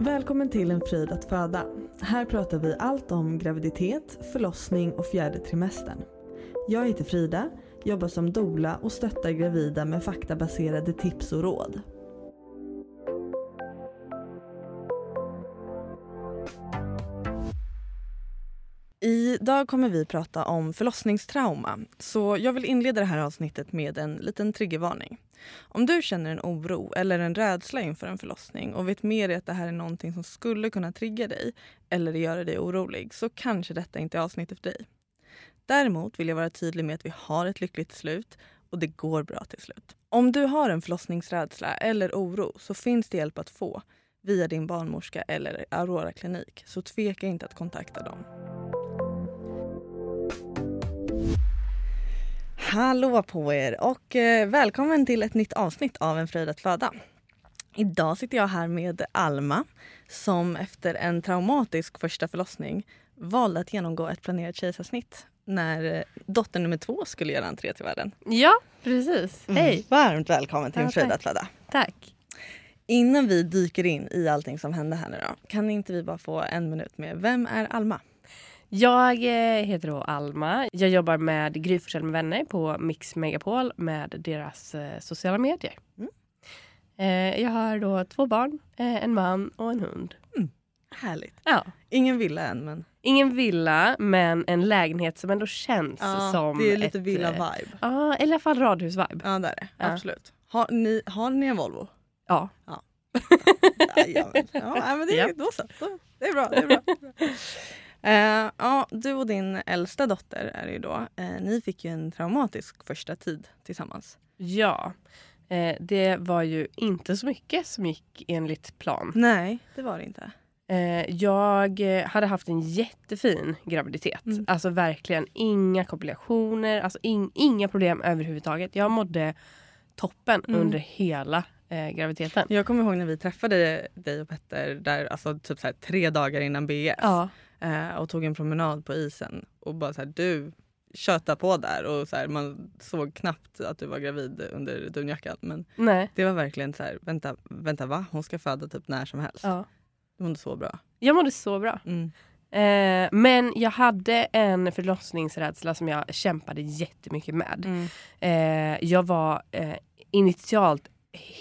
Välkommen till En frid att föda. Här pratar vi allt om graviditet, förlossning och fjärde trimestern. Jag heter Frida, jobbar som doula och stöttar gravida med faktabaserade tips och råd. Idag kommer vi prata om förlossningstrauma. Så jag vill inleda det här avsnittet med en liten triggervarning. Om du känner en oro eller en rädsla inför en förlossning och vet med dig att det här är någonting som skulle kunna trigga dig eller göra dig orolig så kanske detta inte är avsnittet för dig. Däremot vill jag vara tydlig med att vi har ett lyckligt slut och det går bra till slut. Om du har en förlossningsrädsla eller oro så finns det hjälp att få via din barnmorska eller Aurora klinik så tveka inte att kontakta dem. Hallå på er och eh, välkommen till ett nytt avsnitt av En fröjd att föda. Idag sitter jag här med Alma som efter en traumatisk första förlossning valde att genomgå ett planerat kejsarsnitt när eh, dotter nummer två skulle göra entré till världen. Ja, precis. Mm. Hej. Varmt välkommen till En fröjd att föda. Tack. Innan vi dyker in i allting som hände här nu då, kan inte vi bara få en minut med Vem är Alma? Jag eh, heter då Alma. Jag jobbar med Gry med vänner på Mix Megapol med deras eh, sociala medier. Mm. Eh, jag har då två barn, en man och en hund. Härligt. Ja. Ingen villa än men Ingen villa, men en lägenhet som ändå känns som det är lite villa-vibe. Ja, eller i alla fall radhus-vibe. Ja det är det. Ja. Absolut. Har ni, har ni en Volvo? Ja. Jajamän. Ja, nej, men det är, Ja. då så. Det är bra. Det är bra. Eh, ja, du och din äldsta dotter är det ju då. Eh, ni fick ju en traumatisk första tid tillsammans. Ja. Eh, det var ju inte så mycket som gick enligt plan. Nej, det var det inte. Eh, jag eh, hade haft en jättefin graviditet. Mm. Alltså verkligen inga komplikationer, alltså in, inga problem överhuvudtaget. Jag mådde toppen Mm. under hela eh, graviditeten. Jag kommer ihåg när vi träffade dig och Petter där, alltså, typ så här, tre dagar innan BF Ja, eh, och tog en promenad på isen och bara så här, du köta på där och så här, man såg knappt att du var gravid under dunjackan men nej. det var verkligen så här, vänta, vänta va? Hon ska föda typ när som helst. Ja. Det mådde så bra. Jag mådde så bra. Mm. Eh, men jag hade en förlossningsrädsla som jag kämpade jättemycket med. Mm. Eh, jag var eh, initialt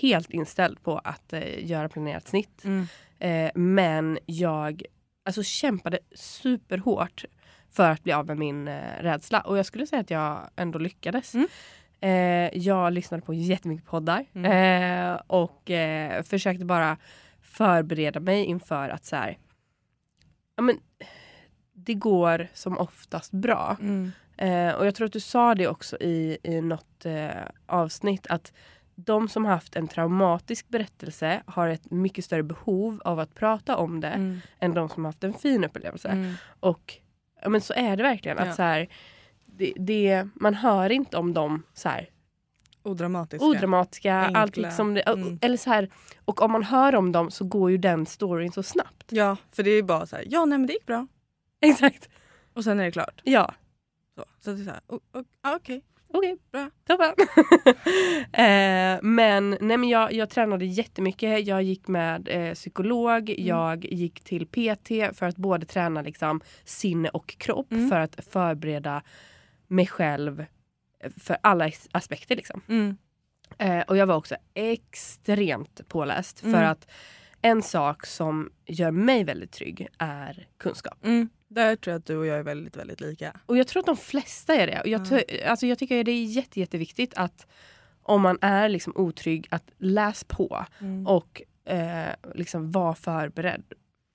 helt inställd på att eh, göra planerat snitt. Mm. Eh, men jag alltså, kämpade superhårt för att bli av med min eh, rädsla. Och jag skulle säga att jag ändå lyckades. Mm. Eh, jag lyssnade på jättemycket poddar Mm. eh, och eh, försökte bara förbereda mig inför att så här, ja, men, det går som oftast bra. Mm. Eh, och jag tror att du sa det också i, i något eh, avsnitt att de som haft en traumatisk berättelse har ett mycket större behov av att prata om det Mm. än de som haft en fin upplevelse. Mm. Och ja, men så är det verkligen. Ja. att så här, det, det, Man hör inte om dem så här, Odramatiska. odramatiska. Enkla. Allt liksom det, Mm. eller så här, och om man hör om dem så går ju den storyn så snabbt. Ja, för det är bara så här, ja nej men det gick bra. Exakt. Och sen är det klart. Ja. Så, så det är så här, o- o- ja, okej. Okej, Bra. Toppen. eh, men nej, men jag, jag tränade jättemycket. Jag gick med eh, psykolog. Mm. Jag gick till PT för att både träna liksom, sinne och kropp. Mm. För att förbereda mig själv för alla as- aspekter. Liksom. Mm. Eh, och jag var också extremt påläst. För Mm. att en sak som gör mig väldigt trygg är kunskap. Mm. Där tror jag att du och jag är väldigt, väldigt lika. Och jag tror att de flesta är det. Och jag, Ja. ty- alltså jag tycker det är jätte, jätteviktigt att om man är liksom otrygg, att läs på Mm. och eh, liksom vara förberedd.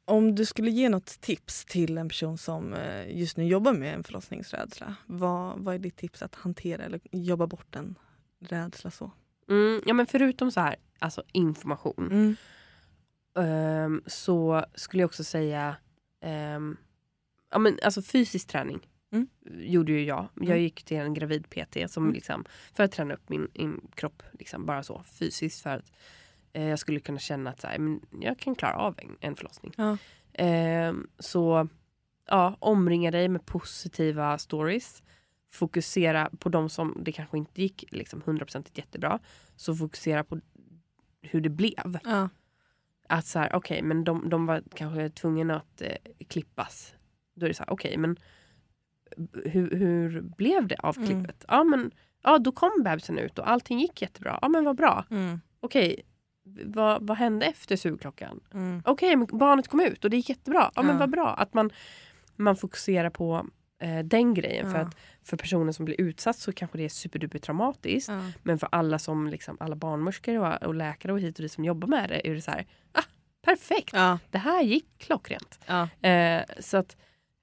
Om du skulle ge något tips till en person som eh, just nu jobbar med en förlossningsrädsla. Vad, vad är ditt tips att hantera eller jobba bort en rädsla så? Mm, ja, men förutom så här, alltså information Ehm, så skulle jag också säga ehm, ja, men alltså fysisk träning. Mm. Gjorde ju jag. Jag Mm. gick till en gravid PT som Mm. liksom, för att träna upp min, min kropp liksom, bara så fysiskt. För att eh, jag skulle kunna känna att så här, men jag kan klara av en, en förlossning. Ja. Ehm, så ja, omringa dig med positiva stories. Fokusera på de som det kanske inte gick liksom 100% jättebra. Så fokusera på hur det blev. Ja. Att så här, okej, men de, de var kanske tvungna att eh, klippas. Då är det så här, okej, men hur, hur blev det av Mm. klippet? Ja, men ja, då kom bebisen ut och allting gick jättebra. Ja, men vad bra. Mm. Okej, vad, vad hände efter sugklockan? Mm. Okej, men barnet kom ut och det gick jättebra. Ja, men Ja. vad bra att man, man fokuserar på eh, den grejen. För Ja. att för personen som blir utsatt så kanske det är superduper traumatiskt. Ja. Men för alla som liksom, alla barnmorskor och, och läkare och hit och dit som jobbar med det är det så här, ah, perfekt, Ja. det här gick klockrent. Eh, så att,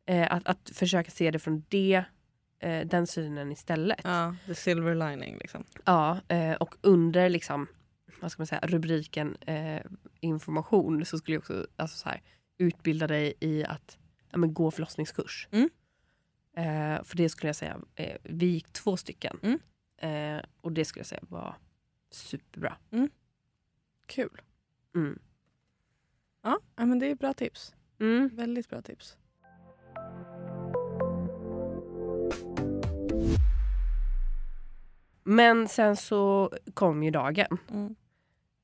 eh, att, att försöka se det från det, eh, den synen istället. ja, the silver lining liksom. Ja, eh, och under liksom, vad ska man säga, rubriken eh, information så skulle jag också alltså så här, utbilda dig i att ja, gå förlossningskurs. Mm. Eh, för det skulle jag säga, eh, vi gick två stycken. Mm. Eh, och det skulle jag säga var superbra. Kul. Mm. Ja, ja, men det är bra tips. Mm. Väldigt bra tips. Men sen så kom ju dagen. Mm.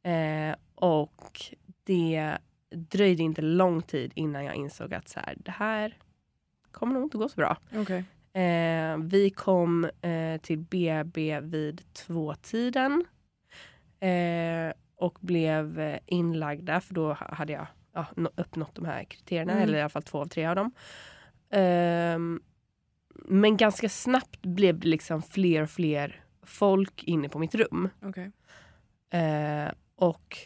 Eh, och det dröjde inte lång tid innan jag insåg att så här, det här kommer nog inte gå så bra. Okej. Eh, vi kom eh, till BB vid tvåtiden. Eh, och blev eh, inlagda för då ha- hade jag ja, nå- uppnått de här kriterierna, Mm. eller i alla fall två av tre av dem. Ehm, men ganska snabbt blev det liksom fler och fler folk inne på mitt rum. Okej. Eh, och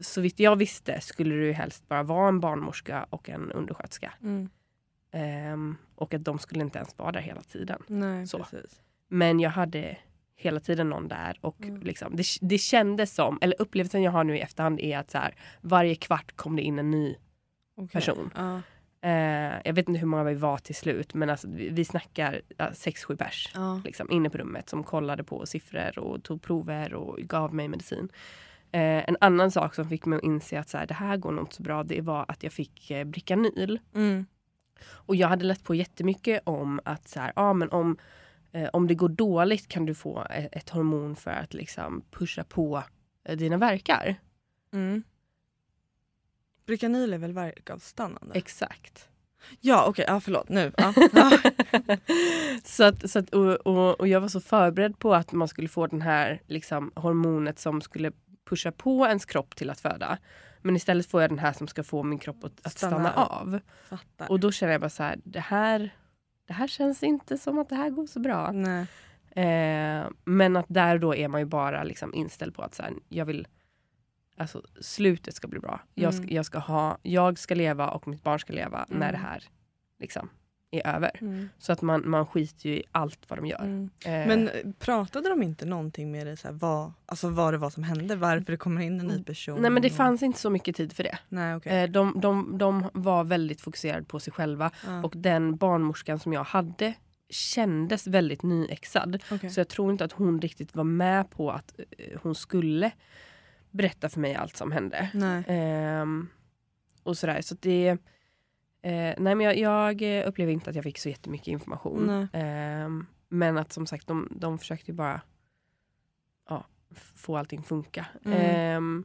så vitt jag visste skulle det ju helst bara vara en barnmorska och en undersköterska. Mm. Ehm, och att de skulle inte ens vara där hela tiden. Nej, Så. precis. Men jag hade hela tiden någon där och Mm. liksom, det, det kändes som, eller upplevelsen jag har nu i efterhand är att så här, varje kvart kom det in en ny Okej. person. Ja. Eh, jag vet inte hur många vi var till slut men alltså, vi, vi snackar ja, sex, sju pers Ja. liksom, inne på rummet som kollade på siffror och tog prover och gav mig medicin. Eh, en annan sak som fick mig att inse att så här, det här går nog inte så bra det var att jag fick eh, Bricanyl. Mm. Och jag hade läst på jättemycket om att så här, ja, men om, eh, om det går dåligt kan du få ett, ett hormon för att liksom pusha på eh, dina verkar. Mm. Bricanyl är väl verkavstannande? Exakt. ja, okej. Ja, förlåt. Nu. Ja. Ja. så att, så att, och, och, och jag var så förberedd på att man skulle få den här liksom, hormonet som skulle pusha på ens kropp till att föda. Men istället får jag den här som ska få min kropp att, att stanna, Stanna av. Fattar. Och då känner jag bara så här, det här, det här känns inte som att det här går så bra. Eh, men att där då är man ju bara liksom inställd på att så här, jag vill Alltså slutet ska bli bra. Jag, ska, Mm. jag, ska ha, jag ska leva och mitt barn ska leva när Mm. det här liksom är över. Mm. Så att man, man skiter ju i allt vad de gör. Mm. Eh, Men eh, pratade de inte någonting med dig så här, vad, alltså vad det var som hände? Varför det kommer in en ny person? nej men det fanns inte så mycket tid för det. Nej, okej. Eh, de, de, de var väldigt fokuserade på sig själva. Ja, Och den barnmorskan som jag hade kändes väldigt nyexad. okej. Så jag tror inte att hon riktigt var med på att eh, hon skulle berätta för mig allt som hände. Nej. Ehm, och sådär. Så det, nej men jag, jag upplever inte att jag fick så jättemycket information. Ehm, men att som sagt, de, de försökte bara ja, få allting funka. Mm. Ehm,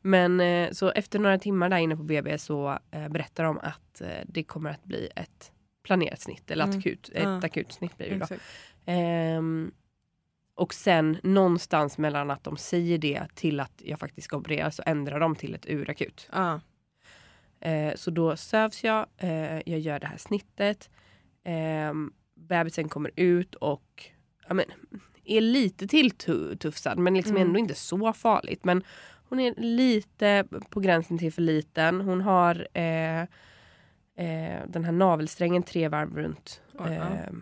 men eh, så efter några timmar där inne på BB så eh, berättar de att eh, det kommer att bli ett planerat snitt, eller Mm. akut, Ja. ett akut snitt blir det då. Ehm, och sen någonstans mellan att de säger det till att jag faktiskt ska opereras så ändrar de till ett urakut. Ja. Eh, så då sövs jag, eh, jag gör det här snittet. Eh, bebisen kommer ut och ja, men, är lite tilltufsad men liksom Mm. ändå inte så farligt. Men hon är lite på gränsen till för liten. Hon har eh, eh, den här navelsträngen tre varv runt, eh,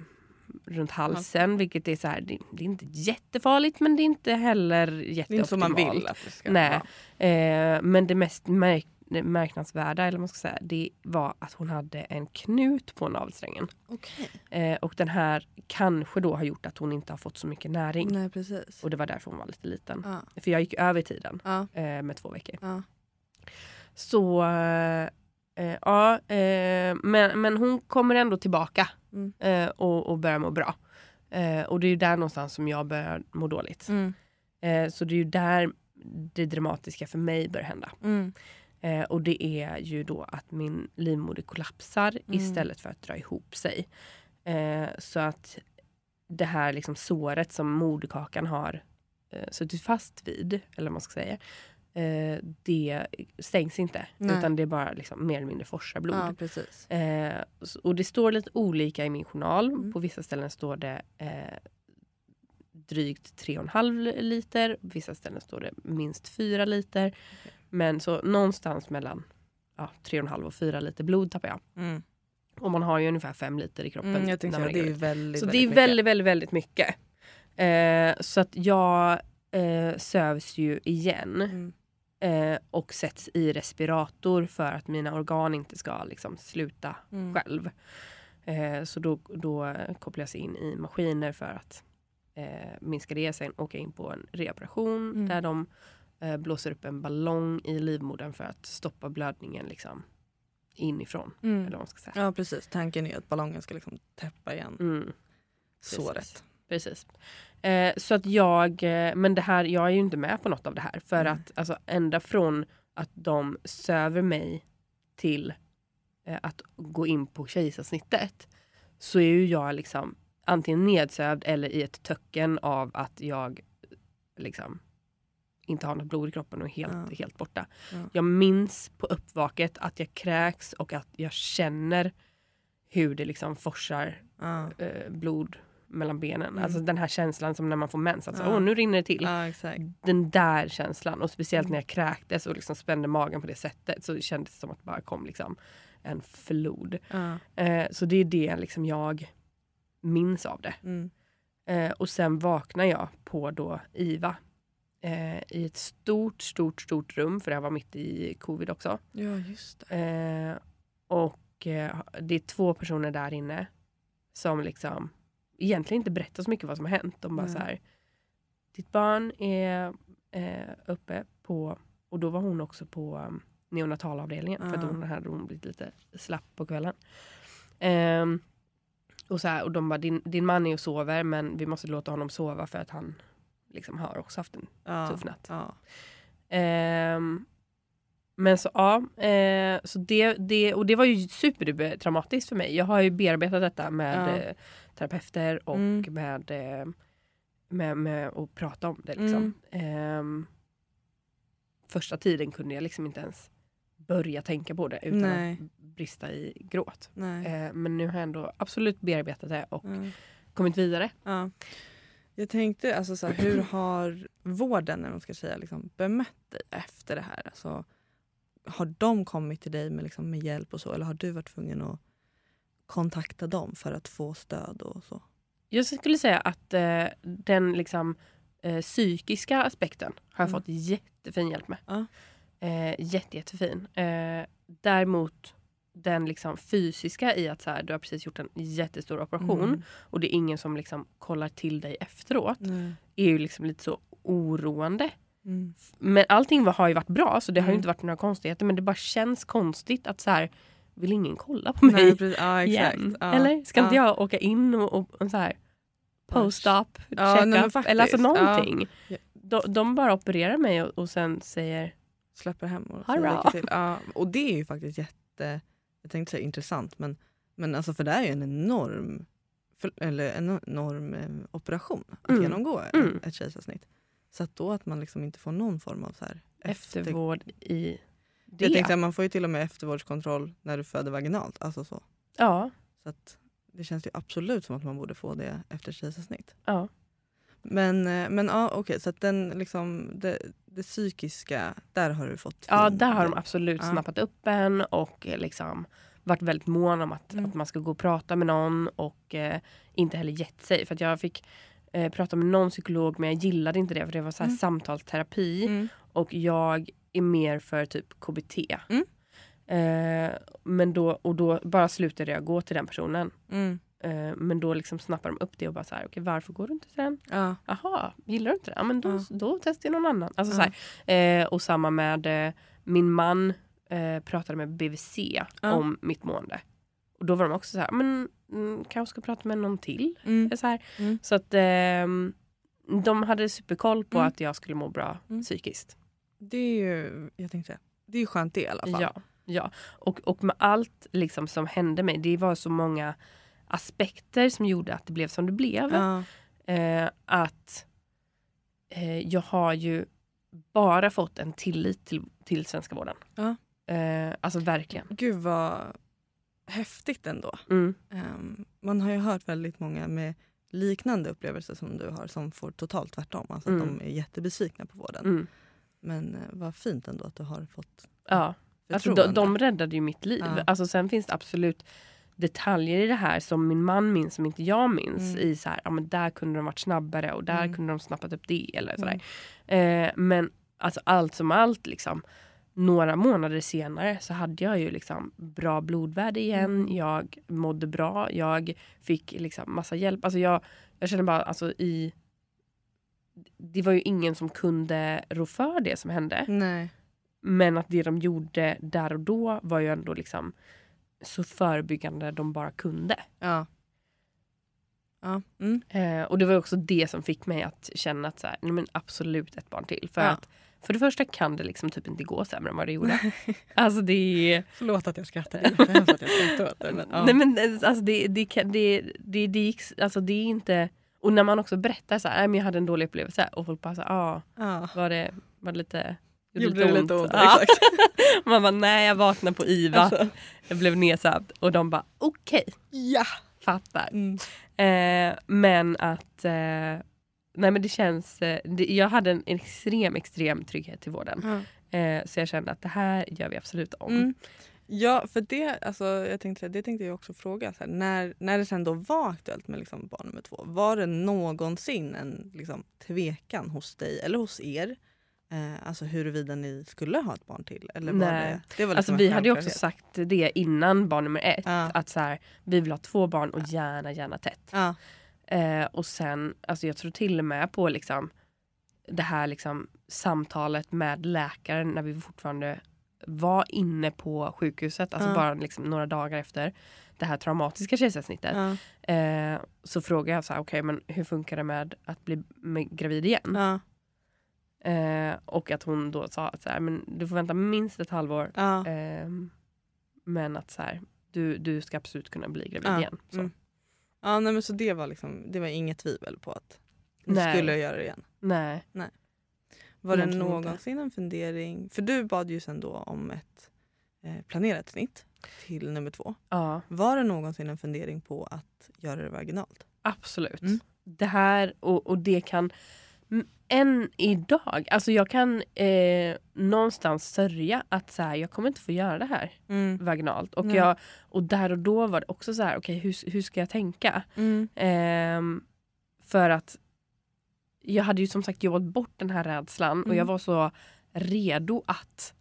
runt halsen. Vilket är så här, det, det är inte jättefarligt men det är inte heller Det är inte jätteoptimalt. som man vill att det ska Nej. vara. Eh, men det mest märk märknadsvärda eller man ska säga, det var att hon hade en knut på navelsträngen. Okej. Eh, och den här kanske då har gjort att hon inte har fått så mycket näring. Nej, precis. Och det var därför hon var lite liten. Ja. För jag gick över tiden Ja. eh, med två veckor. Ja. Så eh, eh, ja, eh, men, men hon kommer ändå tillbaka Mm. och, och börjar må bra. Och det är ju där någonstans som jag börjar må dåligt. Mm. Så det är ju där det dramatiska för mig börjar hända. Mm. Eh, och det är ju då att min livmoder kollapsar Mm. istället för att dra ihop sig. Eh, så att det här liksom såret som moderkakan har eh, suttit fast vid, eller vad man ska säga, eh, det stängs inte. Nej. Utan det bara liksom mer eller mindre forsar blod. Ja. Eh, och det står lite olika i min journal. Mm. På vissa ställen står det eh, drygt 3,5 liter. På vissa ställen står det minst 4 liter. Men så någonstans mellan ja, 3,5 och 4 liter blod tappar jag. Mm. Och man har ju ungefär 5 liter i kroppen. Mm, jag tänkte när man det är väldigt, så väldigt det är väldigt, väldigt, väldigt mycket. Eh, så att jag eh, sövs ju igen. Mm. Eh, och sätts i respirator för att mina organ inte ska liksom, sluta Mm. själv. Eh, så då, då kopplas jag in i maskiner för att eh, minska det. Sen åka in på en reoperation Mm. där de blåser upp en ballong i livmodern för att stoppa blödningen liksom, inifrån. Mm. Eller vad ska säga. Ja precis, tanken är att ballongen ska liksom täppa igen Mm. såret. Precis. Eh, så att jag, eh, men det här, jag är ju inte med på något av det här. För Nej. att alltså, ända från att de söver mig till eh, att gå in på kejsarsnittet så är ju jag liksom antingen nedsövd eller i ett töcken av att jag liksom inte har något blod i kroppen och är helt, Ja. helt borta. Ja. Jag minns på uppvaket att jag kräks och att jag känner hur det liksom forsar Ja. eh, blod mellan benen. Mm. Alltså den här känslan som när man får mens. Alltså. Åh, nu rinner det till. Den där känslan. Och speciellt Mm. när jag kräktes och liksom spände magen på det sättet så kändes det som att det bara kom liksom en flod. Eh, så det är det liksom jag minns av det. Mm. Eh, och sen vaknar jag på då IVA. Eh, I ett stort, stort, stort rum för det här var mitt i covid också. ja just det. Eh, och eh, det är två personer där inne som liksom egentligen inte berättar så mycket vad som har hänt. De bara Nej. så här. Ditt barn är eh, uppe på, och då var hon också på um, neonatalavdelningen för att Ja. hon hade hon blivit lite slapp på kvällen. Ehm, och, så här, och de bara, din, din man är och sover men vi måste låta honom sova för att han liksom har också haft en Ja. tuff natt. Ja. Ehm, men så ja, eh, så det, det, och det var ju superduper traumatiskt för mig. Jag har ju bearbetat detta med Ja. eh, terapeuter och Mm. med, eh, med, med att prata om det. Liksom. Ehm, första tiden kunde jag liksom inte ens börja tänka på det utan Nej. att brista i gråt. Nej. Eh, men nu har jag ändå absolut bearbetat det och Ja. kommit vidare. Ja. Jag tänkte, alltså, så här, hur har vården vad man ska säga, liksom, bemött dig efter det här? Alltså, har de kommit till dig med, liksom, med hjälp och så eller har du varit tvungen att kontakta dem för att få stöd och så? Jag skulle säga att eh, den liksom, eh, psykiska aspekten har jag Mm. fått jättefin hjälp med. Ja. Eh, jätte, jättefin. Eh, däremot den liksom, fysiska i att så här, du har precis gjort en jättestor operation Mm. och det är ingen som liksom, kollar till dig efteråt Nej. är ju liksom lite så oroande. Mm. Men allting har ju varit bra så det har ju Mm. inte varit några konstigheter men det bara känns konstigt att så här, vill ingen kolla på mig Nej. Ja, igen? Ja. Eller ska inte Ja. jag åka in och, och, och så här men check-up eller alltså någonting. De, de bara opererar mig och, och sen säger Släpper hem och bra. lycka till. Ja, och det är ju faktiskt jätte, jag tänkte säga intressant men, men alltså för det är ju en enorm, för, eller en enorm eh, operation att Mm. genomgå Mm. ett kejsarsnitt. Så att då att man liksom inte får någon form av så här efter- eftervård i det. Jag tänkte att man får ju till och med eftervårdskontroll när du föder vaginalt. Alltså så. Ja, Så att det känns ju absolut som att man borde få det efter kejsarsnitt. ja. Men, eh, men ja, okej, så att den liksom, det, det psykiska, där har du fått ja, fin där har de absolut Ja. snappat upp en och eh, liksom varit väldigt mån om att, Mm. att man ska gå och prata med någon och eh, inte heller gett sig. För jag fick eh, prata med någon psykolog men jag gillade inte det för det var så här Mm. samtalsterapi. Mm. och jag är mer för typ KBT. Mm. Eh, men då, och då bara slutade jag gå till den personen. Eh, men då liksom snappar de upp det och bara så här, okej varför går du inte till den? Ja. Jaha, gillar du inte det? Ja men då, Ja. då testar jag någon annan. Alltså, Ja. så här, eh, och samma med eh, min man pratade med BVC om mitt mående. Och då var de också så här, men mm, kanske ska prata med någon till. Mm. Så, här. Mm. så att ehm, de hade superkoll på Mm. att jag skulle må bra Mm. psykiskt. Det är ju, jag tänkte det är ju skönt det i alla fall. Ja, ja. Och, och med allt liksom som hände mig, det var så många aspekter som gjorde att det blev som det blev. Ja. Eh, att eh, jag har ju bara fått en tillit till, till svenska vården. Ja. Eh, alltså verkligen. Gud vad häftigt ändå. Mm. Ehm, man har ju hört väldigt många med liknande upplevelser som du har som får totalt tvärtom. Alltså att Mm. de är jättebesvikna på vården. Mm. Men eh, vad fint ändå att du har fått Ja. Alltså, de, de räddade ju mitt liv. Ja. Alltså, sen finns det absolut detaljer i det här som min man minns som inte jag minns. Mm. I så här, ja, men där kunde de varit snabbare och där Mm. kunde de snappat upp det. Eller sådär. Mm. Eh, men alltså, allt som allt, liksom, några månader senare så hade jag ju liksom bra blodvärde igen. Mm. Jag mådde bra. Jag fick liksom massa hjälp. Alltså, jag, jag känner bara alltså, i... Det var ju ingen som kunde rå för det som hände. Nej. Men att det de gjorde där och då var ju ändå liksom så förebyggande de bara kunde. Ja. Ja. Mm. Eh, och det var också det som fick mig att känna att så här, nej men absolut ett barn till. För Ja. att för det första kan det liksom typ inte gå sämre än vad det gjorde. alltså det är... Förlåt att jag skrattar. Det är jättehemskt att jag skrattar åt det. Men, ja. Nej men eh, alltså det, det, kan- det, det, det, gick, alltså det är inte... Och när man också berättar så här, nej men jag hade en dålig upplevelse och folk bara så här, ah, ja. var det, var det lite... Gjorde det lite ont? Ja. Exakt. Man bara, nej jag vaknade på IVA. Alltså, Jag blev nedsövd och de bara okej, ja. fattar. Mm. Eh, men att eh, nej men det känns, eh, det, jag hade en extrem extrem trygghet till vården. Ja. Eh, så jag kände att det här gör vi absolut om. Mm. Ja, för det, alltså, jag tänkte, det tänkte jag också fråga. Så här, när, när det sen då var aktuellt med liksom barn nummer två, var det någonsin en liksom, tvekan hos dig eller hos er? Eh, alltså huruvida ni skulle ha ett barn till? Eller var Nej. det, det var Alltså liksom vi en hade ju också sagt det innan barn nummer ett. Ja. Att så här, vi vill ha två barn och gärna gärna tätt. Ja, Eh, och sen, alltså jag tror till och med på liksom det här liksom samtalet med läkaren när vi fortfarande var inne på sjukhuset, alltså Ja. bara liksom några dagar efter det här traumatiska kejsarsnittet. ja, Eh, så frågade jag så här, okej men hur funkar det med att bli med gravid igen? Eh, och att hon då sa att så här, men du får vänta minst ett halvår. ja. ehm, men att så här, du, du ska absolut kunna bli gravid Ja, igen. Så. mm. ja nej, men så det var, liksom, det var inget tvivel på att ni Nej. skulle göra det igen? Nej. Var det Egentligen inte. någonsin en fundering? För du bad ju sen då om ett eh, planerat snitt till nummer två. Ja, Var det någonsin en fundering på att göra det vaginalt? absolut. Mm. Det här och, och det kan än idag, alltså jag kan eh, någonstans sörja att så här, jag kommer inte få göra det här vaginalt. Och, Nej. jag, och där och då var det också så här, okej hur, hur ska jag tänka? Mm. Ehm, för att jag hade ju som sagt jobbat bort den här rädslan och Mm. jag var så redo att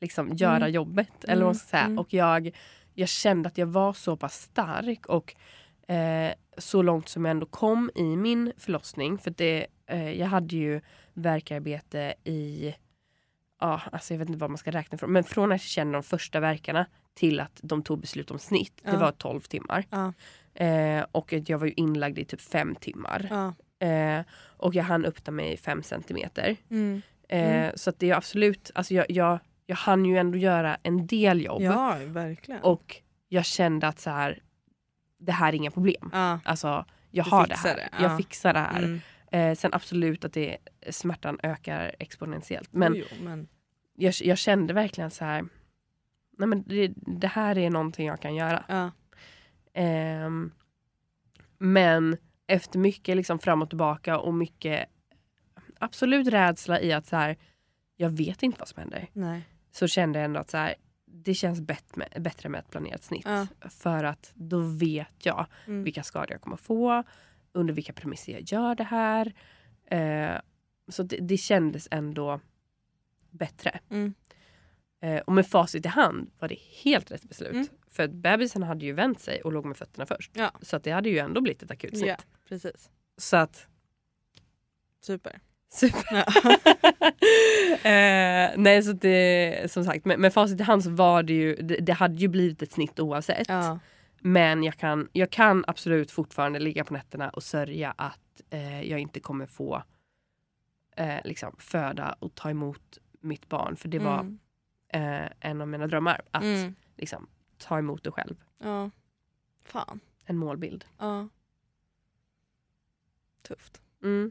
liksom göra Mm. jobbet. Eller Mm, vad säga. mm. Och jag, jag kände att jag var så pass stark och eh, så långt som jag ändå kom i min förlossning. För det, eh, jag hade ju verkarbete i, ja, alltså jag vet inte vad man ska räkna från, men från att jag kände de första verkarna till att de tog beslut om snitt, det Ja. var 12 timmar. Ja. Eh, och jag var ju inlagd i typ fem timmar. Ja. Eh, och jag hann öppna mig fem centimeter. Mm. Eh, Mm. Så att det är absolut, alltså jag, jag, jag hann ju ändå göra en del jobb. ja, verkligen. Och jag kände att så här, det här är inga problem. ja. Alltså jag Du har det här. det, Jag ja. fixar det här. Mm. Eh, sen absolut att det, smärtan ökar exponentiellt. Men Jo, men jag, jag kände verkligen så här, nej men det, det här är någonting jag kan göra. ja. Ehm, men efter mycket liksom fram och tillbaka och mycket absolut rädsla i att så här, jag vet inte vad som händer. Nej. Så kände jag ändå att så här, det känns bättre med, bättre med ett planerat snitt. Ja. För att då vet jag Mm. vilka skador jag kommer få, under vilka premisser jag gör det här. Eh, så det, det kändes ändå bättre. Mm. Eh, och med facit i hand var det helt rätt beslut. Mm. För att bebisen hade ju vänt sig och låg med fötterna först. Ja. Så att det hade ju ändå blivit ett akut snitt. Ja, precis. Så att Super. Super. Ja. eh, nej, så det, som sagt, med, med facit i hand så var det ju, det, det hade ju blivit ett snitt oavsett. ja. Men jag kan, jag kan absolut fortfarande ligga på nätterna och sörja att eh, jag inte kommer få eh, liksom, föda och ta emot mitt barn. För det var Mm. eh, en av mina drömmar. Att Mm. liksom, ta emot det själv. Ja. Fan. En målbild. Ja. Tufft. Mm.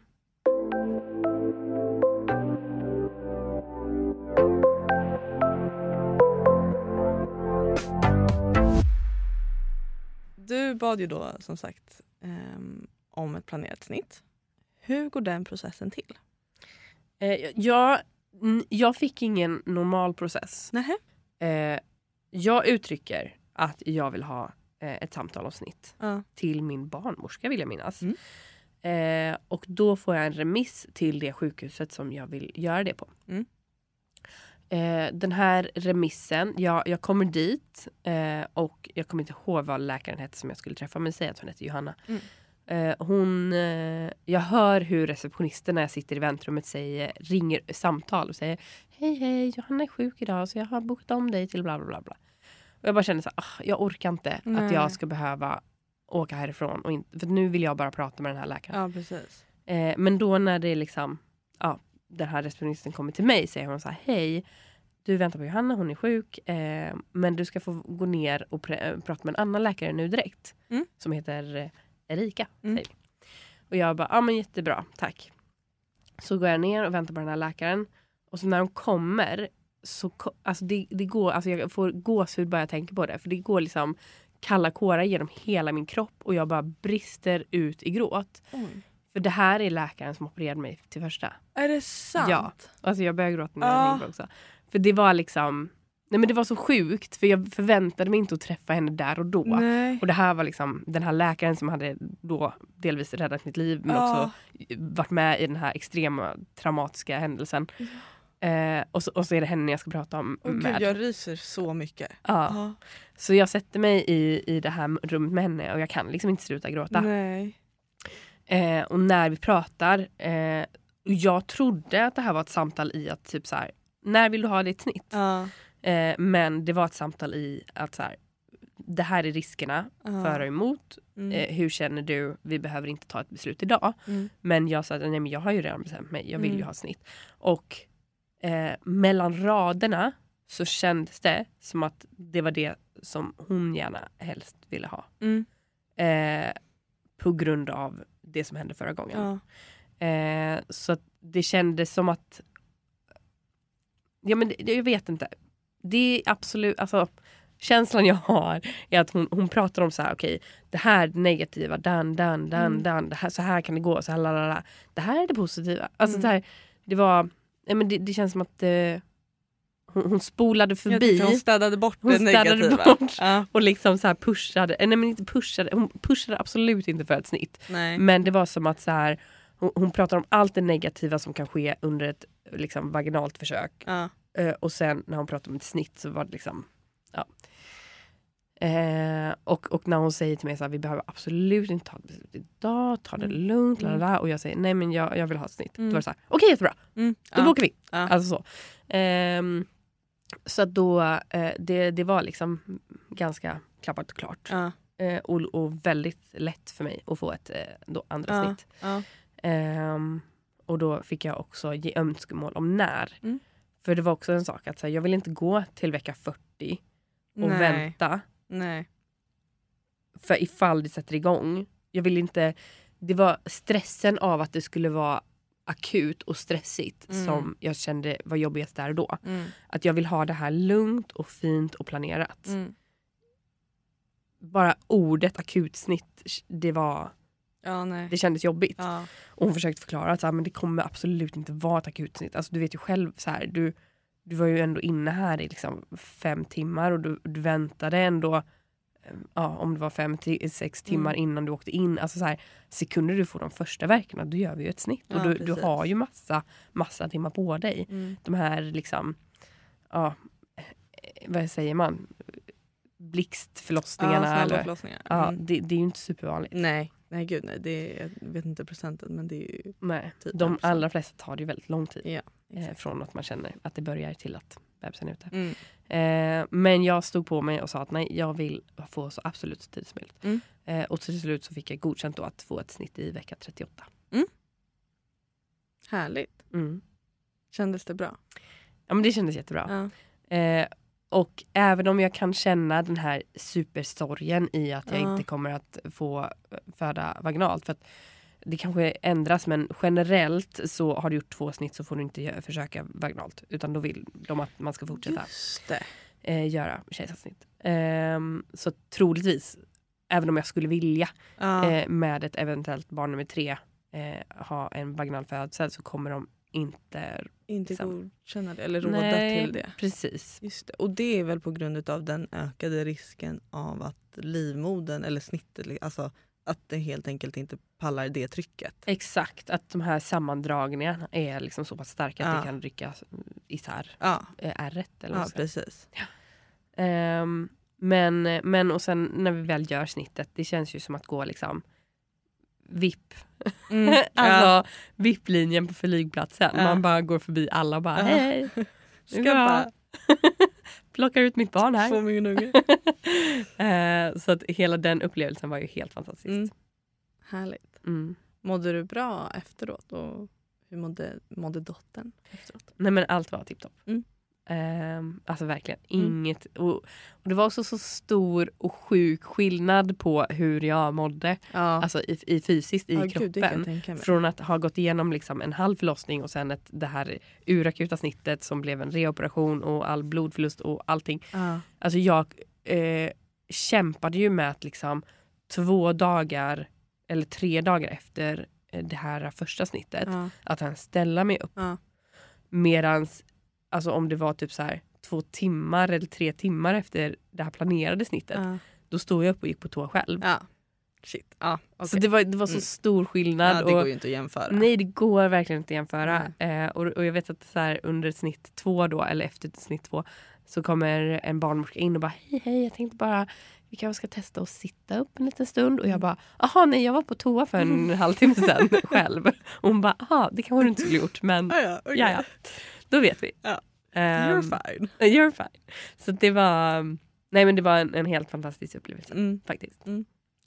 Du bad ju då som sagt ehm, om ett planerat snitt. Hur går den processen till? Eh, jag, jag fick ingen normal process. Eh, jag uttrycker att jag vill ha eh, ett samtal om snitt Ja. till min barnmorska vill jag minnas. Mm. Eh, och då får jag en remiss till det sjukhuset som jag vill göra det på. Mm. Eh, den här remissen, jag, jag kommer dit eh, och jag kommer inte ihåg vad läkaren hette som jag skulle träffa men säg att hon heter Johanna. Mm. Eh, hon, eh, jag hör hur receptionisten när jag sitter i väntrummet säger, ringer samtal och säger Hej hej, Johanna är sjuk idag så jag har bokat om dig till bla bla bla. bla. Och jag bara känner så här, ah, jag orkar inte att Nej. jag ska behöva åka härifrån. Och in, för nu vill jag bara prata med den här läkaren. ja, precis. Eh, men då när det är liksom, ja, den här receptionisten kommer till mig säger hon så här, hej, du väntar på Johanna, hon är sjuk, eh, men du ska få gå ner och eh, prata med en annan läkare nu direkt. Mm. Som heter eh, Erika. Mm. Och jag bara, ja men jättebra, tack. Så går jag ner och väntar på den här läkaren. Och så när de kommer, så alltså det, det går, alltså jag får gåshud bara jag tänker på det. För det går liksom kalla kårar genom hela min kropp och jag bara brister ut i gråt. Oj. För det här är läkaren som opererade mig till första. Är det sant? Ja. Alltså jag börjar gråta när jag Ah. det också. För det var liksom, nej men det var så sjukt för jag förväntade mig inte att träffa henne där och då. Nej. Och det här var liksom den här läkaren som hade då delvis räddat mitt liv men Ja. också varit med i den här extrema traumatiska händelsen. Eh, och, så, och så är det henne jag ska prata om Åh, med. gud, jag ryser så mycket. ja. Ja. Så jag sätter mig i, i det här rummet med henne och jag kan liksom inte sluta gråta. Nej. Eh, och när vi pratar, eh, jag trodde att det här var ett samtal i att typ så här, när vill du ha ditt snitt? Ja. Eh, men det var ett samtal i att så här, det här är riskerna Ja. för och emot. Mm. Eh, hur känner du? Vi behöver inte ta ett beslut idag. Mm. Men jag sa att nej, men jag har ju redan bestämt mig, jag vill ju Mm. ha snitt. Och eh, mellan raderna så kändes det som att det var det som hon gärna helst ville ha. Mm. Eh, på grund av det som hände förra gången. Ja. Eh, så att det kändes som att... Ja men det, jag vet inte. Det är absolut, alltså känslan jag har är att hon, hon pratar om så här, okej det här negativa, dan, dan, dan, Mm. dan, det här, så här kan det gå, så här, lalala. Det här är det positiva. Alltså Mm. det, här, det var, ja, men det, det känns som att eh, hon, spolade förbi hon städade bort Hon det städade negativa. bort. Ja. och liksom så pushade, eh, nej men inte pushade, hon pushade absolut inte för ett snitt. Nej. Men det var som att så här, hon, hon pratar om allt det negativa som kan ske under ett liksom, vaginalt försök. Ja. Eh, och sen när hon pratade om ett snitt så var det liksom, ja. Eh, och, och när hon säger till mig så här, vi behöver absolut inte ta ett beslut idag, ta det Mm. lugnt, Mm. lalala. och jag säger nej men jag, jag vill ha ett snitt. Mm. Då var det så här, okej jättebra, Mm. då Ja. bokar vi. Ja. Alltså så. Ehm, så då, eh, det, det var liksom ganska klappat och klart. Ja. Eh, och, och väldigt lätt för mig att få ett eh, då andra Ja. snitt. Ja. Ehm, och då fick jag också ge önskemål om när. Mm. För det var också en sak att så här, jag vill inte gå till vecka 40 och Nej. vänta Nej. för ifall det sätter igång. Jag vill inte, det var stressen av att det skulle vara akut och stressigt Mm. som jag kände var jobbigast där och då. Mm. Att jag vill ha det här lugnt och fint och planerat. Mm. Bara ordet akutsnitt, det, var, Ja, det kändes jobbigt. Ja. Och hon försökte förklara att så här, men det kommer absolut inte vara ett akutsnitt. Alltså, du vet ju själv, så här, du, du var ju ändå inne här i liksom fem timmar och du, du väntade ändå ja, om det var fem till sex timmar Mm. innan du åkte in. Alltså så här, sekunder du får de första verkarna, då gör vi ju ett snitt. Ja, och du, du har ju massa, massa timmar på dig. Mm. De här liksom, ja, vad säger man? Blixtförlossningarna. Ja, eller, ja, Mm. det, det är ju inte supervanligt. Nej. Nej, gud nej. Det är, jag vet inte procenten men det är ju Nej. typ De 5%. allra flesta tar det ju väldigt lång tid. Ja, eh, från att man känner att det börjar till att bebisen är ute. Mm. Eh, men jag stod på mig och sa att nej, jag vill få så absolut så tidigt som möjligt. Mm. Eh, och till slut så fick jag godkänt då att få ett snitt i vecka 38. Härligt. Mm. Kändes det bra? Ja men det kändes jättebra. Ja. Eh, och även om jag kan känna den här supersorgen i att jag Ja. inte kommer att få föda vaginalt. För att det kanske ändras men generellt så har du gjort två snitt så får du inte försöka vaginalt. Utan då vill de att man ska fortsätta eh, göra kejsarsnitt. Ehm, så troligtvis, även om jag skulle vilja Ja. eh, med ett eventuellt barn nummer tre eh, ha en vaginal födsel så kommer de inte... inte liksom. godkänna det eller råda Nej, till det. Precis. Just det. Och det är väl på grund av den ökade risken av att livmodern eller snittet, alltså att det helt enkelt inte pallar det trycket. Exakt, att de här sammandragningarna är liksom så pass starka att Ja. det kan rycka isär Ja, eh, ärret. Eller ja precis. Ehm, men, men och sen när vi väl gör snittet, det känns ju som att gå liksom VIP. Mm. ja. alltså VIP-linjen på flygplatsen. Ja. Man bara går förbi alla och bara Ja. hej. Ska Plockar ut mitt barn här. få min unge. Eh, så att hela den upplevelsen var ju helt fantastisk. Mm. Härligt. Mm. Mådde du bra efteråt? Och hur mådde, mådde dottern efteråt? Nej men allt var tipptopp. Mm. Ehm, alltså verkligen Mm. inget. Och, och det var också så stor och sjuk skillnad på hur jag mådde. Ja, Alltså i, i fysiskt i gud, jag kroppen. mig. Från att ha gått igenom liksom en halv förlossning och sen ett, det här urakuta snittet som blev en reoperation och all blodförlust och allting. Ja. Alltså jag eh, kämpade ju med att liksom två dagar eller tre dagar efter eh, det här första snittet Ja. att han ställa mig upp. Ja. Medans alltså om det var typ så här två timmar eller tre timmar efter det här planerade snittet Ja. då stod jag upp och gick på toa själv. ja. Shit. Ja, Så okej. det var, det var så Mm. stor skillnad. ja, det går ju inte att jämföra. Nej det går verkligen inte att jämföra. Eh, och, och jag vet att så här, under snitt två då, eller efter snitt två, så kommer en barnmorska in och bara hej hej jag tänkte bara vi kanske ska testa att sitta upp en liten stund. Och jag bara aha nej jag var på toa för en halvtimme sedan själv. Och hon bara aha det kanske du inte skulle gjort men Ah, ja, ja då vet vi. Ja. Ehm, You're fine. You're fine. Så det var, nej men det var en, en helt fantastisk upplevelse Mm. faktiskt.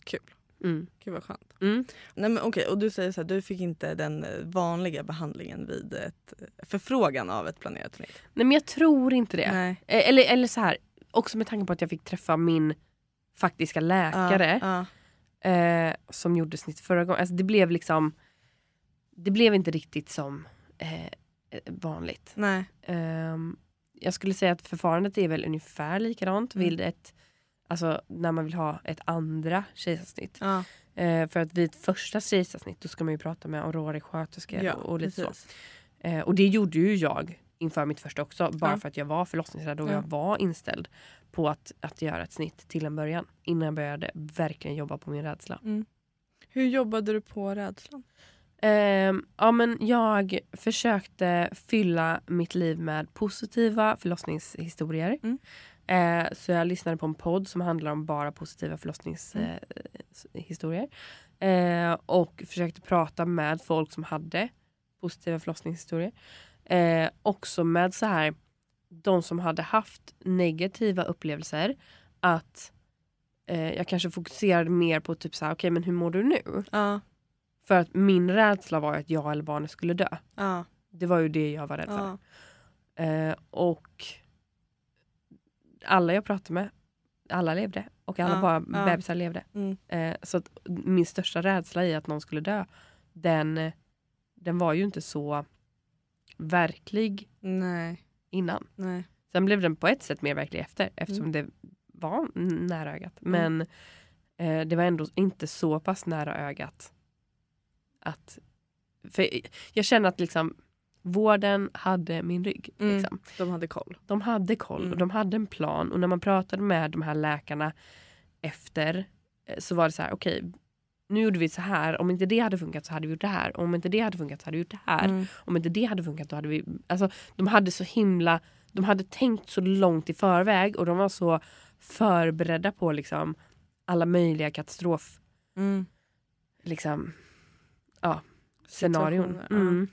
Kul. Mm. Gud vad skönt. Mm. Nej, men okej, och du säger så här, du fick inte den eh, vanliga behandlingen vid ett eh, förfrågan av ett planerat snitt? Nej men jag tror inte det. Nej. Eh, Eller, eller så här, också med tanke på att jag fick träffa min faktiska läkare Ja, eh, som gjorde snitt förra gången. Alltså det blev liksom, det blev inte riktigt som eh, vanligt. Nej. Ehm, jag skulle säga att förfarandet är väl ungefär likadant Mm. vid ett, alltså när man vill ha ett andra kejsarsnitt. Ja, Eh, för att vid ett första kejsarsnitt då ska man ju prata med Aurora sköterskor ja och, och lite så. precis. Eh, och det gjorde ju jag inför mitt första också. Bara Ja. för att jag var förlossningsrädd och Ja. jag var inställd på att, att göra ett snitt till en början. Innan jag började verkligen jobba på min rädsla. Mm. Hur jobbade du på rädslan? Ehm, ja, men jag försökte fylla mitt liv med positiva förlossningshistorier. Mm. Eh, så jag lyssnade på en podd som handlar om bara positiva förlossningshistorier. Eh, historier. eh, och försökte prata med folk som hade positiva förlossningshistorier. Eh, också med så här de som hade haft negativa upplevelser. Att eh, jag kanske fokuserade mer på typ så här, okej men hur mår du nu? Ja, För att min rädsla var att jag eller barnet skulle dö. ja, Det var ju det jag var rädd för. ja. Eh, och alla jag pratade med, alla levde. Och alla Ja, bara ja. bebisar levde. Mm. Eh, så att min största rädsla i att någon skulle dö, den, den var ju inte så verklig Nej, innan. nej. Sen blev den på ett sätt mer verklig efter eftersom Mm. det var nära ögat. Men eh, det var ändå inte så pass nära ögat att... För jag känner att liksom vården hade min rygg. Mm. Liksom. De hade koll. De hade koll Mm. och de hade en plan. Och när man pratade med de här läkarna efter eh, så var det så här, okej, nu gjorde vi så här. Om inte det hade funkat så hade vi gjort det här. Om inte det hade funkat så hade vi gjort det här. Mm. Om inte det hade funkat då hade vi... Alltså, de hade så himla... De hade tänkt så långt i förväg och de var så förberedda på liksom alla möjliga katastrof... Mm. Liksom, ja, scenarion. Mm.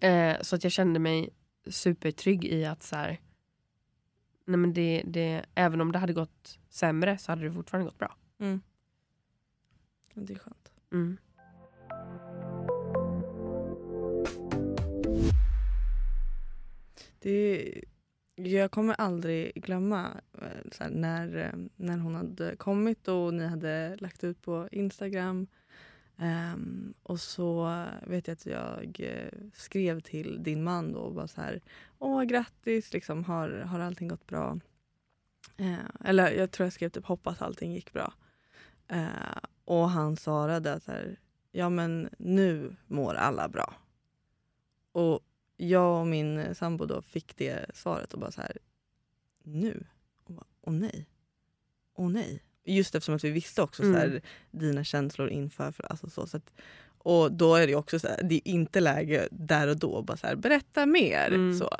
Eh, så att jag kände mig supertrygg i att så här, nej men det, det, även om det hade gått sämre så hade det fortfarande gått bra. Mm. Det är skönt. Mm. Det är, Jag kommer aldrig glömma eh, så här, när, eh, när hon hade kommit och ni hade lagt ut på Instagram. Um, och så vet jag att jag eh, skrev till din man då och bara så här Åh grattis, liksom, har, har allting gått bra? Uh, eller jag tror jag skrev typ hoppas allting gick bra. Uh, och han svarade att här, ja men nu mår alla bra. Och jag och min sambo då fick det svaret och bara så här, nu? Och bara, åh nej. Åh nej. Just eftersom att vi visste också så här, Mm. dina känslor inför. För, alltså så, så att, och då är det också så här, det är inte läge där och då att bara så här, berätta mer. Mm. Så.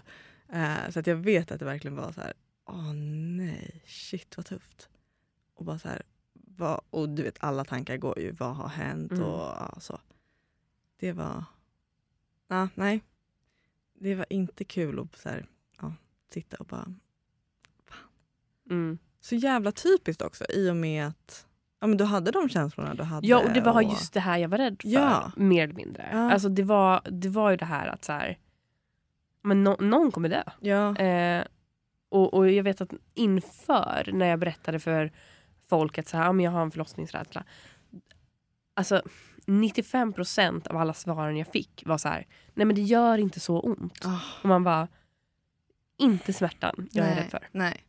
Eh, så att jag vet att det verkligen var så här, åh nej, shit vad tufft. Och bara så här, vad, och du vet alla tankar går ju, vad har hänt Mm. och ja, så. Det var, ah, nej. Det var inte kul att så här, ja, sitta och bara Mm. Så jävla typiskt också i och med att ja, men du hade de känslorna du hade. Ja och det var just det här jag var rädd för. Ja. Mer eller mindre. Ja. Alltså det var, det var ju det här att så här, men nå- någon kommer dö. Ja. Eh, och, och jag vet att inför när jag berättade för folk att så här, men jag har en förlossningsrädsla. Alltså 95% av alla svaren jag fick var så här, nej men det gör inte så ont. Ah, Och man bara, inte smärtan jag är nej, rädd för. Nej.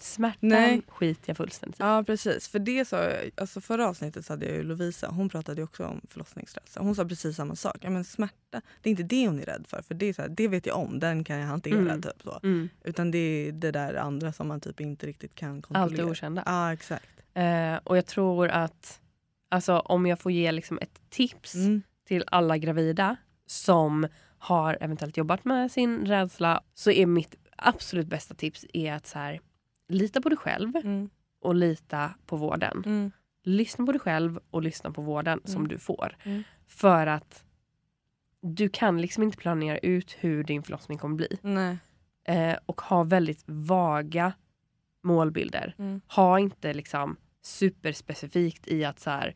Smärtan Nej. skiter jag fullständigt. Ja precis. För det sa jag, alltså förra avsnittet så hade jag ju Lovisa, hon pratade också om förlossningsrädsla. Hon sa precis samma sak. Ja, men smärta, det är inte det hon är rädd för. För det, är så här, det vet jag om, den kan jag hantera. Mm. Typ, så. Mm. Utan det är det där andra som man typ inte riktigt kan Allt kontrollera. det okända. Ja exakt. Eh, och jag tror att, alltså om jag får ge liksom ett tips Mm. till alla gravida som har eventuellt jobbat med sin rädsla så är mitt absolut bästa tips är att så här, lita på dig själv Mm. och lita på vården. Mm. Lyssna på dig själv och lyssna på vården som Mm. du får. Mm. För att du kan liksom inte planera ut hur din förlossning kommer bli. Eh, och ha väldigt vaga målbilder. Mm. Ha inte liksom superspecifikt i att så här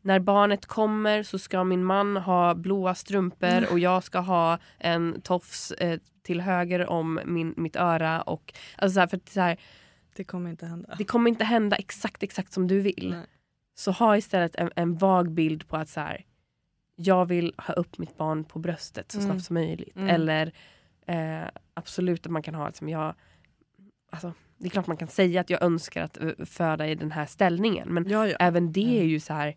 när barnet kommer så ska min man ha blåa strumpor och jag ska ha en tofs eh, till höger om min, mitt öra. Och, alltså så här, för så här, Det kommer inte hända. det kommer inte hända exakt exakt som du vill. Nej. Så ha istället en, en vag bild på att så här, jag vill ha upp mitt barn på bröstet så Mm. snabbt som möjligt. Mm. Eller eh, absolut att man kan ha liksom, jag, alltså, det är klart man kan säga att jag önskar att eh, föda i den här ställningen. Men Ja, ja. även det är Mm. ju så här.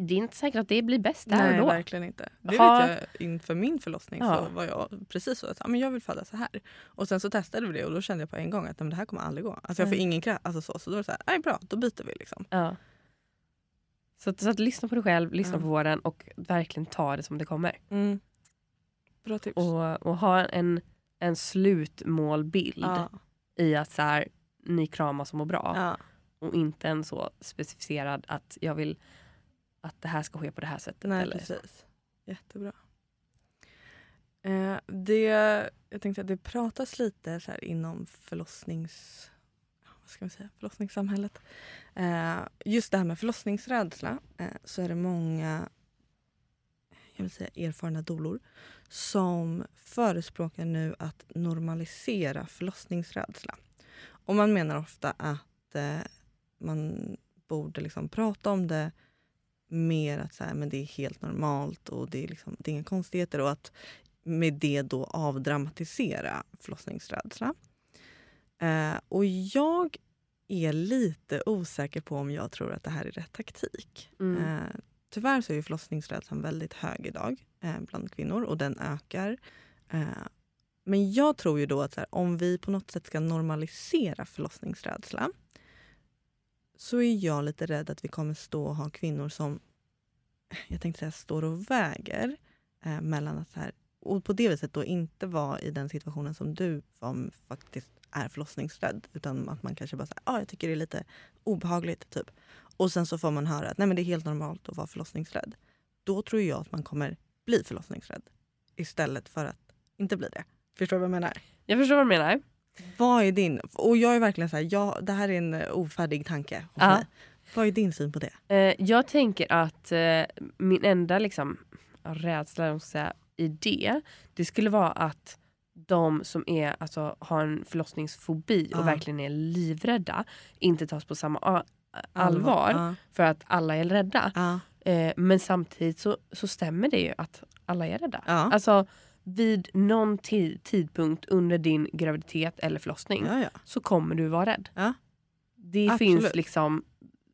Det är inte säkert att det blir bäst där Nej, och då. verkligen inte. Det Ha- vet jag inför min förlossning Ja. så var jag precis så att men jag vill föda så här. Och sen så testade vi det och då kände jag på en gång att men det här kommer aldrig gå. Alltså jag får ingen kraft. Alltså så, så då var det så här, nej bra, då byter vi liksom. Ja. Så, att, så att lyssna på dig själv, lyssna Ja. på vården och verkligen ta det som det kommer. Mm. Bra tips. Och, och ha en, en slutmålbild ja. i att så här, ni kramas och mår bra. Ja. Och inte en så specificerad att jag vill att det här ska ske på det här sättet. Nej, eller precis. Jättebra. Eh, det, jag tänkte att det pratas lite så här inom förlossnings, vad ska man säga, förlossningssamhället. Eh, just det här med förlossningsrädsla eh, så är det många jag vill säga, erfarna dolor som förespråkar nu att normalisera förlossningsrädsla. Och man menar ofta att eh, man borde liksom prata om det mer att så här, men det är helt normalt och det är, liksom, det är inga konstigheter och att med det då avdramatisera förlossningsrädsla. Eh, och jag är lite osäker på om jag tror att det här är rätt taktik. Mm. Eh, tyvärr så är ju förlossningsrädslan väldigt hög idag eh, bland kvinnor och den ökar. Eh, men jag tror ju då att här, om vi på något sätt ska normalisera förlossningsrädsla så är jag lite rädd att vi kommer stå och ha kvinnor som jag tänkte säga står och väger eh, mellan att så här, och på det viset då inte vara i den situationen som du var, faktiskt är förlossningsrädd utan att man kanske bara säger ah, jag tycker det är lite obehagligt typ. Och sen så får man höra att nej, men det är helt normalt att vara förlossningsrädd. Då tror jag att man kommer bli förlossningsrädd istället för att inte bli det. Förstår du vad jag menar? Jag förstår vad du menar. Vad är din... Och jag är verkligen så här, ja, det här är en eh, ofärdig tanke hos Ja. mig. Vad är din syn på det? Eh, jag tänker att eh, min enda liksom, rädsla, säga, idé, det skulle vara att de som är, alltså, har en förlossningsfobi och verkligen är livrädda inte tas på samma allvar Ja. för att alla är rädda. Ja. Eh, men samtidigt så, så stämmer det ju att alla är rädda. Alltså vid någon ti- tidpunkt under din graviditet eller förlossning Ja, ja. så kommer du vara rädd. Ja. Det Absolut. finns liksom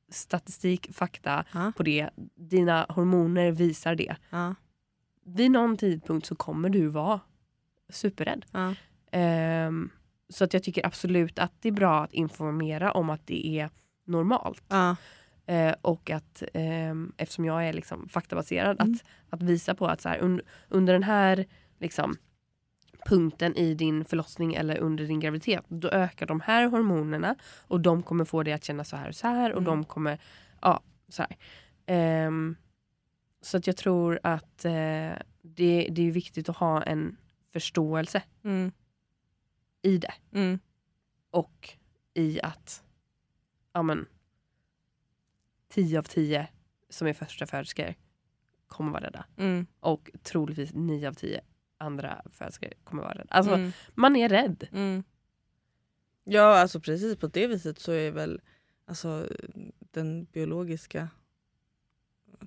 statistik, fakta på det. Dina hormoner visar det. Vid någon tidpunkt så kommer du vara superrädd. Ehm, så att jag tycker absolut att det är bra att informera om att det är normalt. Eh, och att ehm, eftersom jag är liksom faktabaserad Mm. att, att visa på att så här, un, under den här liksom, punkten i din förlossning eller under din graviditet då ökar de här hormonerna och de kommer få dig att känna så här och så här och Mm. de kommer, ja så här. Ehm, så att jag tror att eh, det, det är viktigt att ha en förståelse Mm. i det Mm. och i att ja men 10 av 10 som är första föderskor kommer vara rädda. Mm. Och troligtvis 9 av 10 andra föderskor kommer vara rädda. Alltså Mm. man är rädd. Mm. Ja, alltså precis på det viset så är väl alltså, den biologiska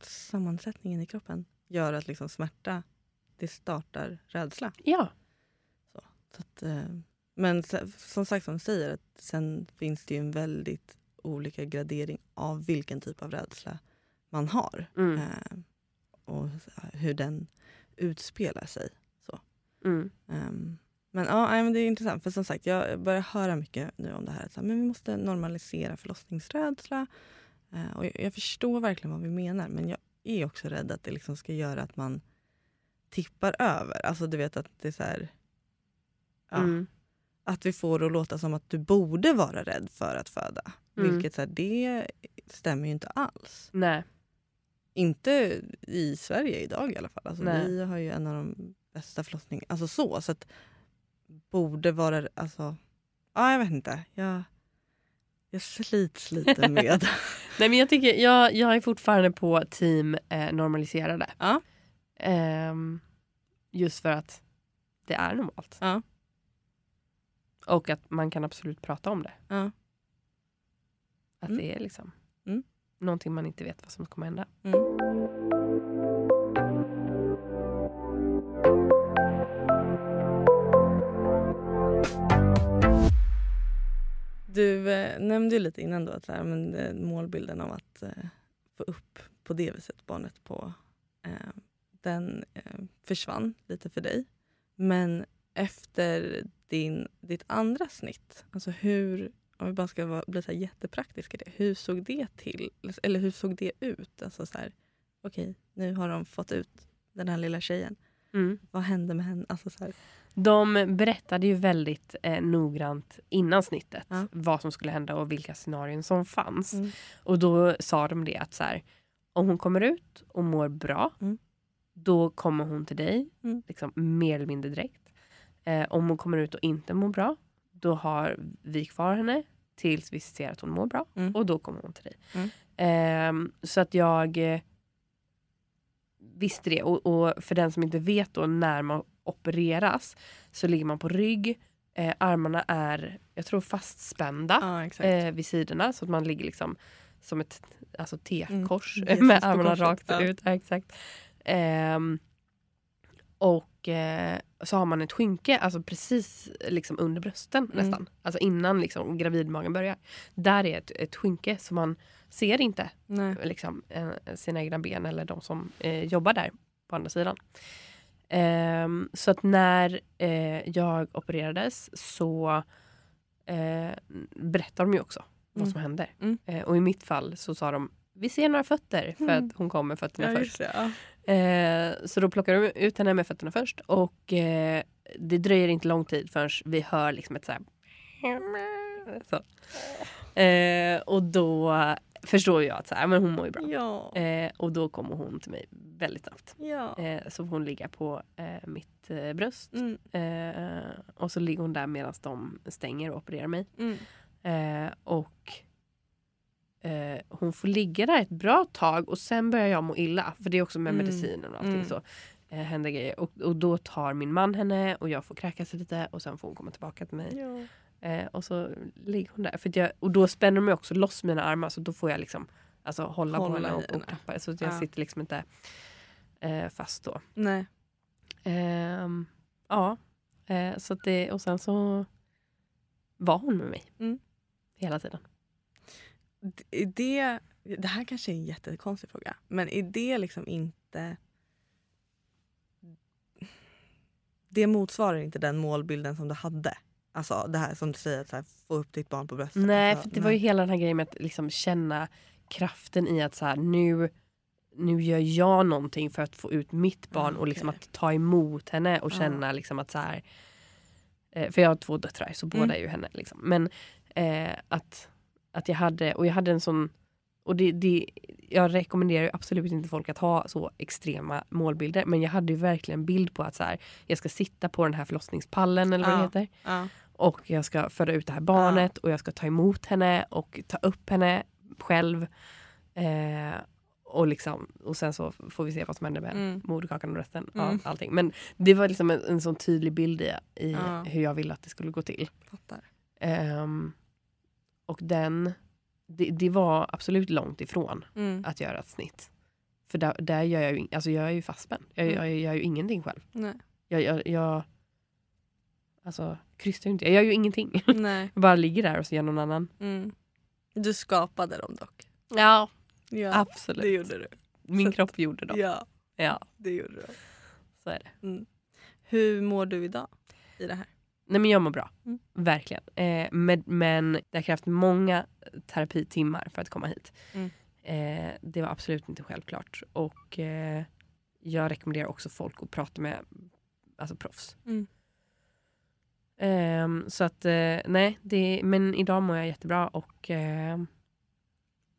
sammansättningen i kroppen gör att liksom smärta det startar rädsla. Ja. Så att, eh, men som sagt som du säger, att sen finns det ju en väldigt olika gradering av vilken typ av rädsla man har Mm. eh, och hur den utspelar sig. Mm. Ehm, men ja, men det är intressant för som sagt jag börjar höra mycket nu om det här. Så men vi måste normalisera förlossningsrädsla. Eh, och jag, jag förstår verkligen vad vi menar men jag är också rädd att det liksom ska göra att man tippar över. Alltså du vet att det är så här, ja, Mm. Att vi får det att låta som att du borde vara rädd för att föda. Mm. Vilket så här, det stämmer ju inte alls. Nej. Inte i Sverige idag i alla fall. Alltså, Nej. vi har ju en av de bästa förlossningarna. Alltså så. Så att borde vara... Alltså, ja, jag vet inte. Jag, jag slits lite med... Nej men jag tycker, jag, jag är fortfarande på team eh, normaliserade. Ja. Ehm, just för att det är normalt. Ja. Och att man kan absolut prata om det. Ja. Att Mm. det är liksom Mm. någonting man inte vet vad som kommer hända. Mm. Du eh, nämnde ju lite innan då att så här, men, eh, målbilden av att eh, få upp på det viset barnet på eh, den eh, försvann lite för dig. Men efter din, ditt andra snitt, alltså hur, om vi bara ska vara, bli så här jättepraktiska det, hur såg det till? Eller hur såg det ut? Alltså så här, okej, okay, nu har de fått ut den här lilla tjejen. Mm. Vad hände med henne? Alltså så här, De berättade ju väldigt eh, noggrant innan snittet Ja. vad som skulle hända och vilka scenarion som fanns. Mm. Och då sa de det att så här, om hon kommer ut och mår bra Mm. då kommer hon till dig Mm. liksom, mer eller mindre direkt. Eh, om hon kommer ut och inte mår bra då har vi kvar henne tills vi ser att hon mår bra Mm. och då kommer hon till dig. Mm. Ehm, så att jag eh, visste det. Och, och för den som inte vet då när man opereras så ligger man på rygg. Eh, armarna är, jag tror fastspända ja, eh, vid sidorna så att man ligger liksom som ett alltså T-kors Mm, med armarna korset, rakt ja. ut. Ja, exakt. Ehm, och eh, så har man ett skynke alltså precis liksom under brösten Mm. nästan. Alltså innan liksom gravidmagen börjar. Där är ett, ett skynke så man ser inte liksom, eh, sina egna ben eller de som eh, jobbar där på andra sidan. Ehm, så att när eh, jag opererades så eh, berättade de ju också vad Mm. som hände. Mm. Eh, och i mitt fall så sa de vi ser några fötter för Mm. att hon kom med fötterna Ja, först. det, ja. Eh, så då plockar de ut henne med fötterna först och eh, det dröjer inte lång tid förrän vi hör liksom ett så här så. Eh, och då förstår jag att så här, men hon mår ju bra. Ja. Eh, och då kommer hon till mig väldigt snabbt. Eh, så hon ligga på eh, mitt bröst. Mm. Och så ligger hon där medan de stänger och opererar mig. Mm. Och eh, hon får ligga där ett bra tag och sen börjar jag må illa. För det är också med Mm. medicinen och allting Mm. så. eh, händer grejer. Och, och då tar min man henne och jag får kräkas lite och sen får hon komma tillbaka till mig. Ja. Eh, och så ligger hon där. För jag, och då spänner de också loss mina armar så då får jag liksom alltså, hålla, Hålla på henne och, och klappa. Så att jag Ja. sitter liksom inte eh, fast då. Nej. Ehm, ja, eh, så det, och sen så var hon med mig Mm. hela tiden. Är det, det här kanske är en jättekonstig fråga, men är det liksom inte... Det motsvarar inte den målbilden som du hade? Alltså det här som du säger, att här, få upp ditt barn på bröstet. Nej, Alltså, för det var ju hela den här grejen med att liksom känna kraften i att så här, nu, nu gör jag någonting för att få ut mitt barn Ah, och liksom att ta emot henne och Ah. känna liksom att så här, eh, för jag har två döttrar så båda Mm. är ju henne. Liksom. Men eh, att, att jag hade, och jag hade en sån, och det, det, jag rekommenderar ju absolut inte folk att ha så extrema målbilder men jag hade ju verkligen en bild på att så här, jag ska sitta på den här förlossningspallen eller vad Ja. det heter Ja. och jag ska föda ut det här barnet och jag ska ta emot henne och ta upp henne själv. Eh, och, liksom, och sen så får vi se vad som händer med Mm. moderkakan och resten Mm. av allting. Men det var liksom en, en sån tydlig bild i, i Ja. hur jag ville att det skulle gå till. Fattar. Ehm, och den, det, det var absolut långt ifrån Mm. att göra ett snitt. För där, där gör jag ju, alltså jag är ju fastspänd. Jag, Mm. jag, jag gör ju ingenting själv. Nej. Jag, jag, jag alltså, krystar ju inte. Jag gör ju ingenting. Nej. Jag bara ligger där och så gör någon annan. Mm. Du skapade dem dock. Ja, Ja, absolut. det gjorde du. Min Så- kropp gjorde dem. Ja. Ja, det gjorde du. så är det. Mm. Hur mår du idag i det här? Nej men jag mår bra. Mm. Verkligen. Eh, men, men det har krävt många terapitimmar för att komma hit. Mm. Eh, det var absolut inte självklart. Och eh, jag rekommenderar också folk att prata med alltså proffs. Mm. Ehm, så att eh, nej, det, men idag mår jag jättebra och eh,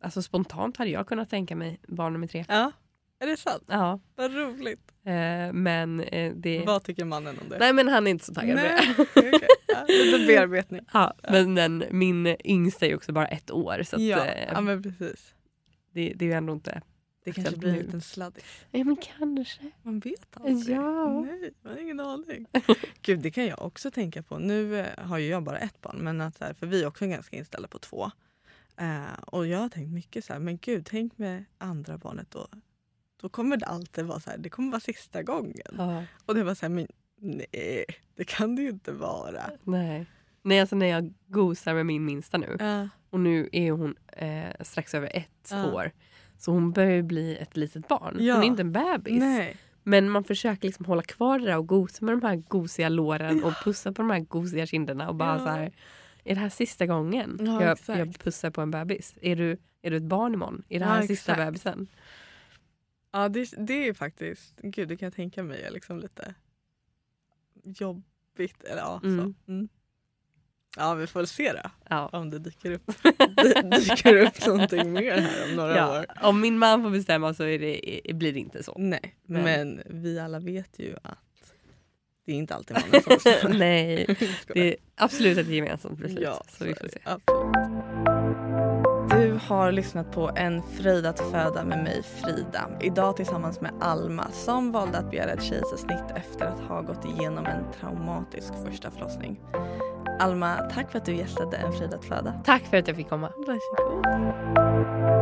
alltså spontant hade jag kunnat tänka mig barn nummer tre. Ja, är det sant? Ja, Vad roligt. eh, men eh, det... Vad tycker mannen om det? Nej men han är inte så taggad på det. Nej, okej. Ja, lite bearbetning. Ja, men den, min yngsta är också bara ett år så att, Ja, eh, ja, men precis. det, det är ju ändå inte... Det kanske blir en liten sladdis. Ja men kanske. Man vet aldrig. Ja. Nej, man har ingen aning. Gud, det kan jag också tänka på. Nu eh, har ju jag bara ett barn, men att här, för vi är också ganska inställda på två. Eh, och jag har tänkt mycket så här, men gud, tänk med andra barnet då. Då kommer det alltid vara så här, det kommer vara sista gången. Ja, Och det var så här, men nej, det kan det ju inte vara. nej. Nej alltså när jag gosar med min minsta nu Ja, och nu är hon eh, strax över ett Ja. år. Så hon börjar bli ett litet barn. Hon är inte en bebis. nej. Men man försöker liksom hålla kvar det där och gosa med de här gosiga låren och pussa på de här gosiga kinderna och bara så här. Är det här sista gången Ja, jag, jag pussar på en bebis? Är du, är du ett barn imorgon? Är det här sista exakt. bebisen? Ja, det, det är faktiskt, gud det kan jag tänka mig är liksom lite jobbigt. Eller, ja, Mm. så. Mm. ja, vi får väl se då, Ja. om det dyker upp, dy- dyker upp någonting mer här om några Ja, år. om min man får bestämma så det, blir det inte så. Nej, Men- men. vi alla vet ju att det är inte alltid mannen som bestämmer. Nej, det är absolut ett gemensamt beslut. Ja, så vi får se. Absolut. Du har lyssnat på En fröjd att föda med mig Frida. Idag tillsammans med Alma som valde att begära ett kejsarsnitt efter att ha gått igenom en traumatisk första förlossning. Alma, tack för att du gästade En fröjd att föda. Tack för att jag fick komma. Varsågod.